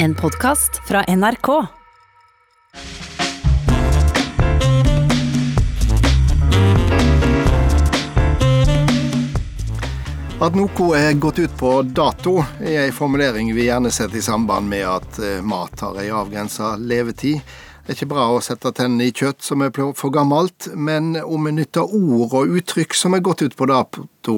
En podkast fra NRK. At noe er gått ut på dato, er en formulering vi gjerne setter i samband med at eh, mat har ei avgrensa levetid. Det er ikke bra å sette tennene i kjøtt som er for gammelt, men om vi nytter ord og uttrykk som er gått ut på dato,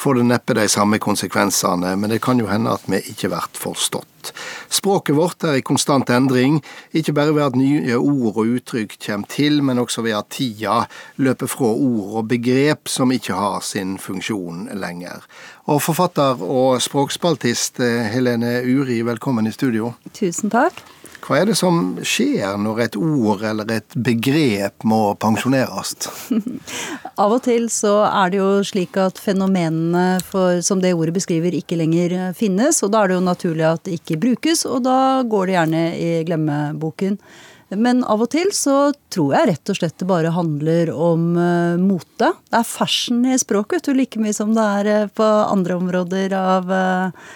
får det neppe de samme konsekvensene, men det kan jo hende at vi ikke blir forstått. Språket vårt er i konstant endring, ikke bare ved at nye ord og uttrykk kommer til, men også ved at tida løper fra ord og begrep som ikke har sin funksjon lenger. Og forfatter og språkspaltist Helene Uri, velkommen i studio. Tusen takk. Hva er det som skjer når et ord eller et begrep må pensjoneres? Av og til så er det jo slik at fenomenene for, som det ordet beskriver, ikke lenger finnes. Og da er det jo naturlig at det ikke brukes, og da går det gjerne i glemmeboken. Men av og til så tror jeg rett og slett det bare handler om uh, mote. Det er fashion i språket, du like mye som det er uh, på andre områder av uh,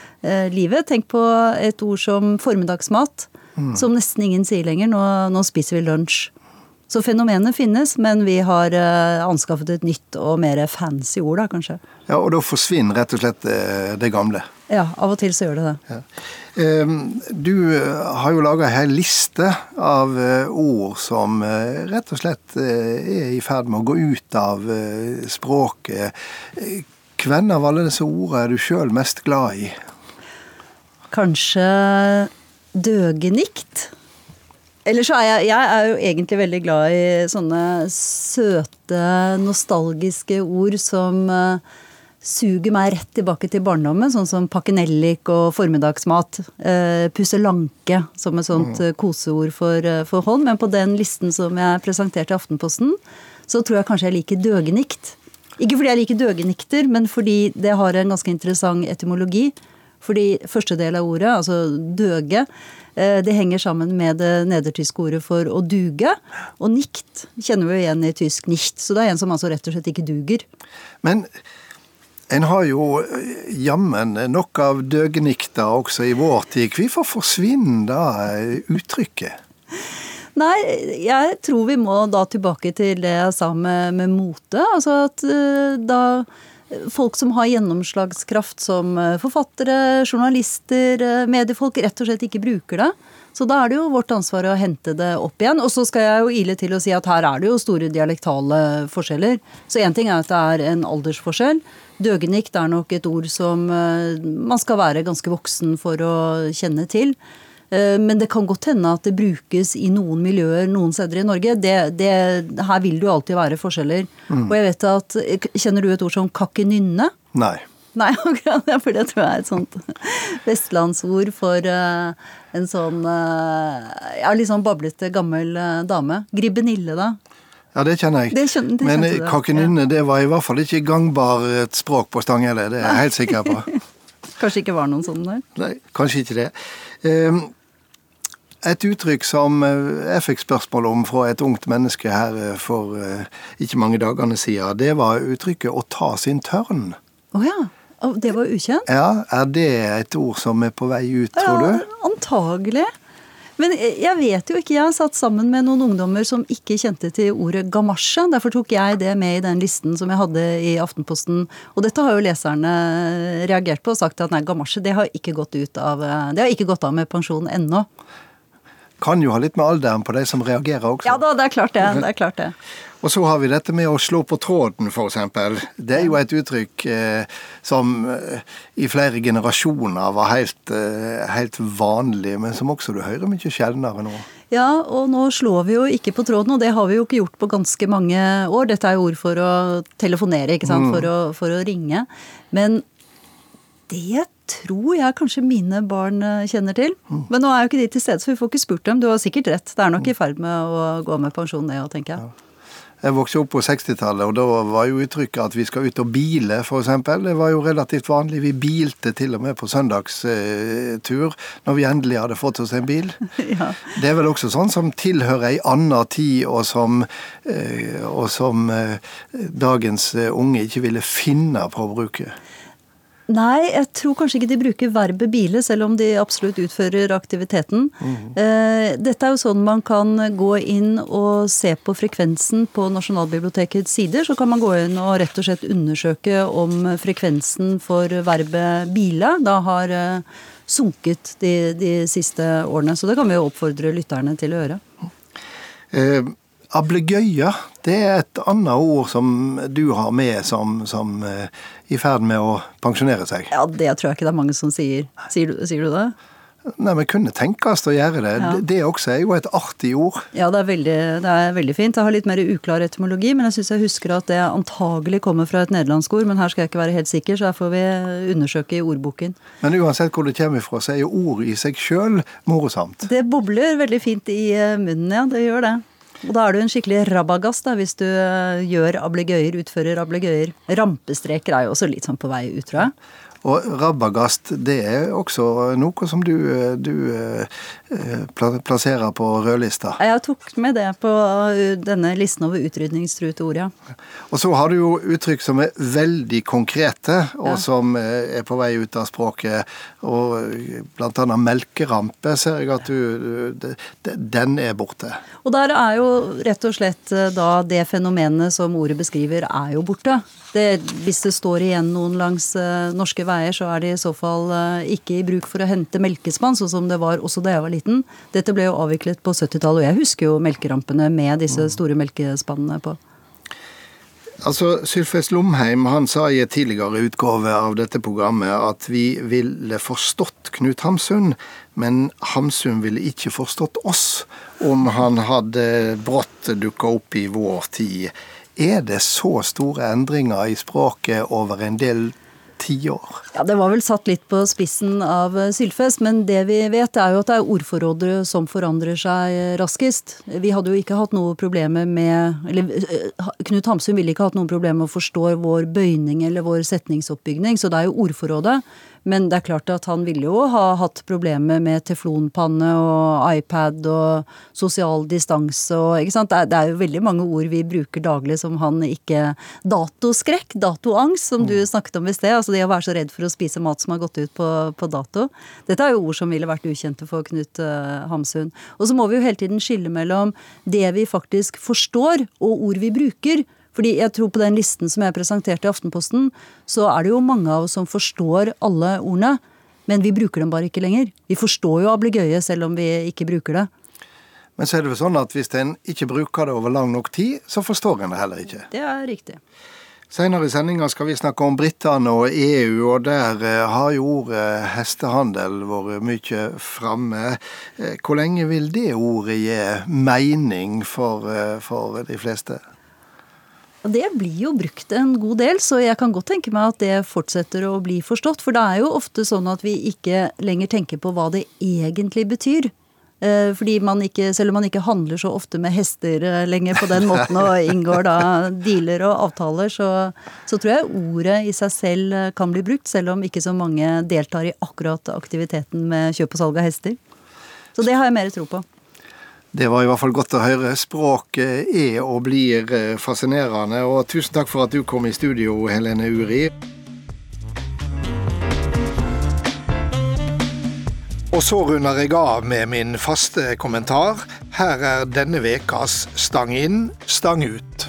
livet. Tenk på et ord som formiddagsmat mm. som nesten ingen sier lenger. Nå, nå, spiser vi lunsj. Så fenomenet finnes, men vi har uh, anskaffet et nytt og mer fancy ord, da, kanskje. Ja, Og da forsvinner rett og slett uh, det gamle? Ja, av og til så gjør det det. Ja. Uh, du har jo laga ei liste av ord som rett og slett er i ferd med å gå ut av språket. Hvem av alle disse ordene er du sjøl mest glad i? Kanskje døgenikt. Eller så er jeg, jeg er jo egentlig veldig glad i sånne søte, nostalgiske ord som uh, suger meg rett tilbake til barndommen, sånn som pakkenellik og formiddagsmat. Uh, pusselanke som et sånt uh, koseord for, for hånd. Men på den listen som jeg presenterte i Aftenposten, så tror jeg kanskje jeg liker døgenikt. Ikke fordi jeg liker døgenikter, men fordi det har en ganske interessant etymologi. Fordi første del av ordet, altså døge, eh, det henger sammen med det nedertyske ordet for å duge. Og nikt kjenner vi jo igjen i tysk nicht. Så det er en som altså rett og slett ikke duger. Men en har jo eh, jammen nok av døgenikter også i vår tid. Hvorfor forsvinner da eh, uttrykket? Nei, jeg tror vi må da tilbake til det jeg sa med, med mote. Altså at da folk som har gjennomslagskraft som eh, forfattere, journalister, eh, mediefolk, rett og slett ikke bruker det. Så da er det jo vårt ansvar å hente det opp igjen. Og så skal jeg jo ile til å si at her er det jo store dialektale forskjeller. Så én ting er at det er en aldersforskjell. Døgenikt er nok et ord som eh, man skal være ganske voksen for å kjenne til. Eh, men det kan godt hende at det brukes i noen miljøer noen steder i Norge. Det, det, her vil det jo alltid være forskjeller. Mm. Og jeg vet at, Kjenner du et ord som kakkenynne? Nei. Nei, for det tror jeg er et sånt vestlandsord for uh, en sånn uh, ja, litt sånn bablete gammel dame. Gribbenille, da. Ja, det kjenner jeg. Det kjønner, det Men kakkenynne, ja. det var i hvert fall ikke gangbar et språk på Stanghelle. Det er jeg helt sikker på. kanskje ikke var noen sånne der? Nei, kanskje ikke det. Um, et uttrykk som eh, jeg fikk spørsmål om fra et ungt menneske her eh, for eh, ikke mange dagene siden, det var uttrykket 'å ta sin tørn'. Oh ja. Det var ukjent? Ja, Er det et ord som er på vei ut, tror du? Ja, antagelig. Men jeg vet jo ikke. Jeg har satt sammen med noen ungdommer som ikke kjente til ordet gamasje. Derfor tok jeg det med i den listen som jeg hadde i Aftenposten. Og dette har jo leserne reagert på og sagt at nei, gamasje det har ikke gått ut av, det har ikke gått av med pensjon ennå kan jo ha litt med alderen på de som reagerer også. Ja da, det er klart det. det er klart det. Og så har vi dette med å slå på tråden, f.eks. Det er jo et uttrykk eh, som eh, i flere generasjoner var helt, eh, helt, vanlig, men som også du hører mye sjeldnere nå. Ja, og nå slår vi jo ikke på tråden, og det har vi jo ikke gjort på ganske mange år. Dette er jo ord for å telefonere, ikke sant, mm. for, å, for å ringe. Men det tror jeg kanskje mine barn eh, kjenner til. Men nå er jo ikke de til stede, så vi får ikke spurt dem. Du har sikkert rett. Det er nok i ferd med å gå med pensjon, det òg, tenker jeg. Jeg vokste opp på 60-tallet, og da var jo uttrykket at vi skal ut og bile, f.eks. Det var jo relativt vanlig. Vi bilte til og med på søndagstur når vi endelig hadde fått oss en bil. ja. Det er vel også sånn som tilhører ei anna tid, og som, eh, og som eh, dagens unge ikke ville finne på å bruke. Nei, jeg tror kanskje ikke de bruker verbet bile, selv om de absolutt utfører aktiviteten. Mm. Dette er jo sånn man kan gå inn og se på frekvensen på Nasjonalbibliotekets sider. Så kan man gå inn og rett og slett undersøke om frekvensen for verbet bile da har eh, sunket de, de siste årene. Så det kan vi jo oppfordre lytterne til å gjøre. Eh, Ablegøye, det er et annet ord som du har med som, som uh, i ferd med å pensjonere seg. Ja, det tror jeg ikke det er mange som sier. Sier du, sier du det? Nei, men kunne tenkes å gjøre det. Ja. Det også er jo et artig ord. Ja, det er, veldig, det er veldig fint. Jeg har litt mer uklar etymologi, men jeg syns jeg husker at det antagelig kommer fra et nederlandsk ord. Men her skal jeg ikke være helt sikker, så her får vi undersøke i ordboken. Men uansett hvor det kommer fra, så er jo ord i seg sjøl morosamt. Det bobler veldig fint i eh, munnen, ja. Det gjør det. Og da er du en skikkelig rabagast da, hvis du eh, gjør ablegøyer, utfører ablegøyer. Rampestreker er jo også litt sånn på vei ut, tror jeg. Og rabagast, det er også noe som du, du eh, plasserer på rødlista? Jeg tok med det på denne listen over utrydningstruede ord, ja. Og så har du jo uttrykk som er veldig konkrete, og ja. som er på vei ut av språket. Og blant annet melkerampe ser jeg at du Den er borte. Og der er jo rett og slett eh, da det fenomenet som ordet beskriver, er jo borte. Det, hvis det står igjen noen langs norske veier, så er det i så fall uh, ikke i bruk for å hente melkespann, sånn som det var også da jeg var liten. Dette ble jo avviklet på 70-tallet, og jeg husker jo melkerampene med disse mm. store melkespannene på. Altså, Sylfest Lomheim han sa i et tidligere utgave av dette programmet at vi ville forstått Knut Hamsun, men Hamsun ville ikke forstått oss om han hadde brått dukka opp i vår tid. Er det så store endringer i språket over en del tiår? Ja, Det var vel satt litt på spissen av eh, Sylfest, men det vi vet er jo at det er ordforrådet som forandrer seg raskest. Vi hadde jo ikke hatt noe problemer med eller eh, Knut Hamsun ville ikke hatt noen problemer med å forstå vår bøyning eller vår setningsoppbygning, så det er jo ordforrådet. Men det er klart at han ville jo ha hatt problemer med teflonpanne og iPad og sosial distanse og ikke sant. Det er, jo veldig mange ord vi bruker daglig som han ikke Datoskrekk, datoangst, som du mm. snakket om i sted. Altså det å være så redd for å spise mat som har gått ut på, på dato. Dette er jo ord som ville vært ukjente for Knut uh, Hamsun. Og så må vi jo hele tiden skille mellom det vi faktisk forstår, og ord vi bruker. Fordi jeg tror på den listen som jeg presenterte i Aftenposten, så er det jo mange av oss som forstår alle ordene. Men vi bruker dem bare ikke lenger. Vi forstår jo ablegøye selv om vi ikke bruker det. Men så er det jo sånn at hvis en ikke bruker det over lang nok tid, så forstår en det heller ikke. Det er riktig. Senere i sendinga skal vi snakke om britene og EU, og der eh, har jo ordet hestehandel vært mye framme. Eh, hvor lenge vil det ordet gi mening for, eh, for de fleste? Det blir jo brukt en god del, så jeg kan godt tenke meg at det fortsetter å bli forstått. For det er jo ofte sånn at vi ikke lenger tenker på hva det egentlig betyr. Eh, fordi man ikke, selv om man ikke handler så ofte med hester eh, lenger på den måten og inngår da dealer og avtaler, så, så tror jeg ordet i seg selv eh, kan bli brukt, selv om ikke så mange deltar i akkurat aktiviteten med kjøp og salg av hester. Så det har jeg mer tro på. Det var i hvert fall godt å høre. Språket er og blir eh, fascinerende. Og tusen takk for at du kom i studio, Helene Uri. Og så runder jeg av med min faste kommentar. Her er denne ukas Stang inn, stang ut.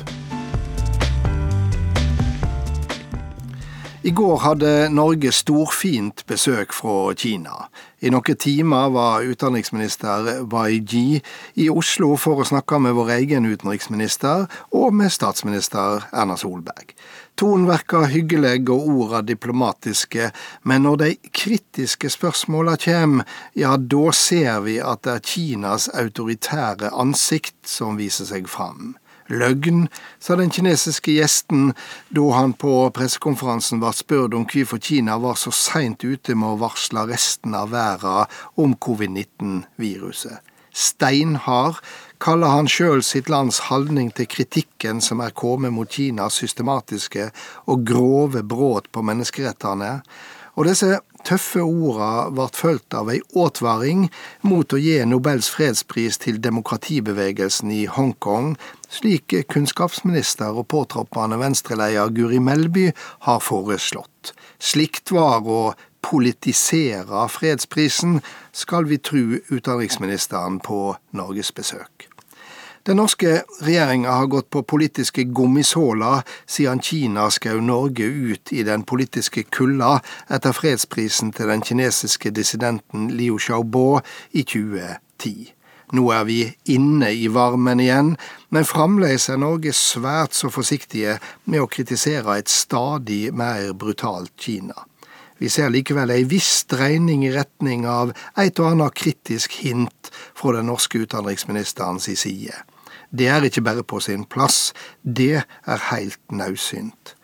I går hadde Norge storfint besøk fra Kina. I noen timer var utenriksminister Baiji i Oslo for å snakke med vår egen utenriksminister og med statsminister Erna Solberg. Tonen virker hyggelig og orda diplomatiske, men når de kritiske spørsmåla kommer, ja, da ser vi at det er Kinas autoritære ansikt som viser seg fram. Løgn, sa den kinesiske gjesten da han på pressekonferansen ble spurt om hvorfor Kina var så seint ute med å varsle resten av verden om covid-19-viruset. Steinhard kaller han sjøl sitt lands holdning til kritikken som er kommet mot Kinas systematiske og grove brudd på menneskerettene. Og disse tøffe orda ble fulgt av ei advaring mot å gi Nobels fredspris til demokratibevegelsen i Hongkong, slik kunnskapsminister og påtroppende venstreleder Guri Melby har foreslått. Slikt var å politisere fredsprisen, skal vi tru utenriksministeren på norgesbesøk. Den norske regjeringa har gått på politiske gummisåler siden Kina skjøv Norge ut i den politiske kulda etter fredsprisen til den kinesiske dissidenten Liu Xiaobo i 2010. Nå er vi inne i varmen igjen, men fremdeles er Norge svært så forsiktige med å kritisere et stadig mer brutalt Kina. Vi ser likevel ei viss dreining i retning av et og annet kritisk hint fra den norske utenriksministerens side. Det er ikke bare på sin plass, det er heilt naudsynt.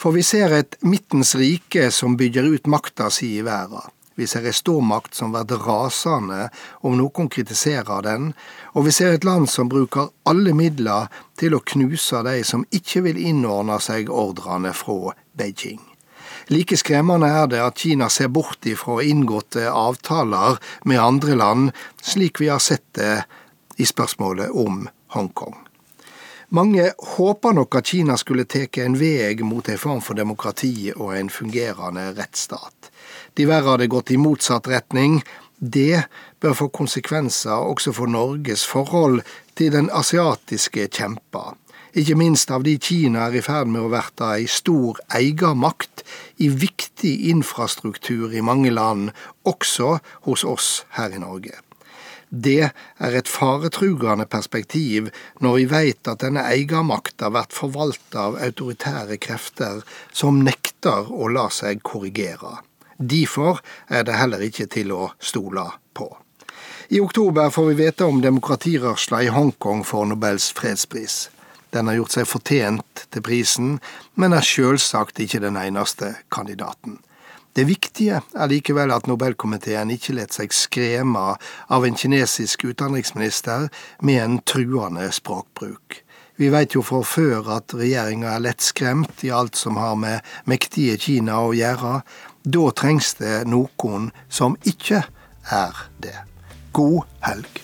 For vi ser et midtens rike som bygger ut makta si i verda. Vi ser ei stormakt som blir rasende om noen kritiserer den, og vi ser et land som bruker alle midler til å knuse de som ikke vil innordne seg ordrene fra Beijing. Like skremmende er det at Kina ser bort ifra inngåtte avtaler med andre land, slik vi har sett det i spørsmålet om Hongkong. Mange håper nok at Kina skulle tatt en vei mot en form for demokrati og en fungerende rettsstat. De verre hadde gått i motsatt retning. Det bør få konsekvenser også for Norges forhold til den asiatiske kjempa ikke minst av de Kina er i ferd med å verte ei stor eiermakt i viktig infrastruktur i mange land, også hos oss her i Norge. Det er et faretrugende perspektiv når vi veit at denne eiermakta blir forvalta av autoritære krefter som nekter å la seg korrigere. Derfor er det heller ikke til å stole på. I oktober får vi vite om demokratirørsla i Hongkong for Nobels fredspris. Den har gjort seg fortjent til prisen, men er sjølsagt ikke den eneste kandidaten. Det viktige er likevel at Nobelkomiteen ikke lot seg skremme av en kinesisk utenriksminister med en truende språkbruk. Vi veit jo fra før at regjeringa er lett skremt i alt som har med mektige Kina å gjøre. Da trengs det noen som ikke er det. God helg.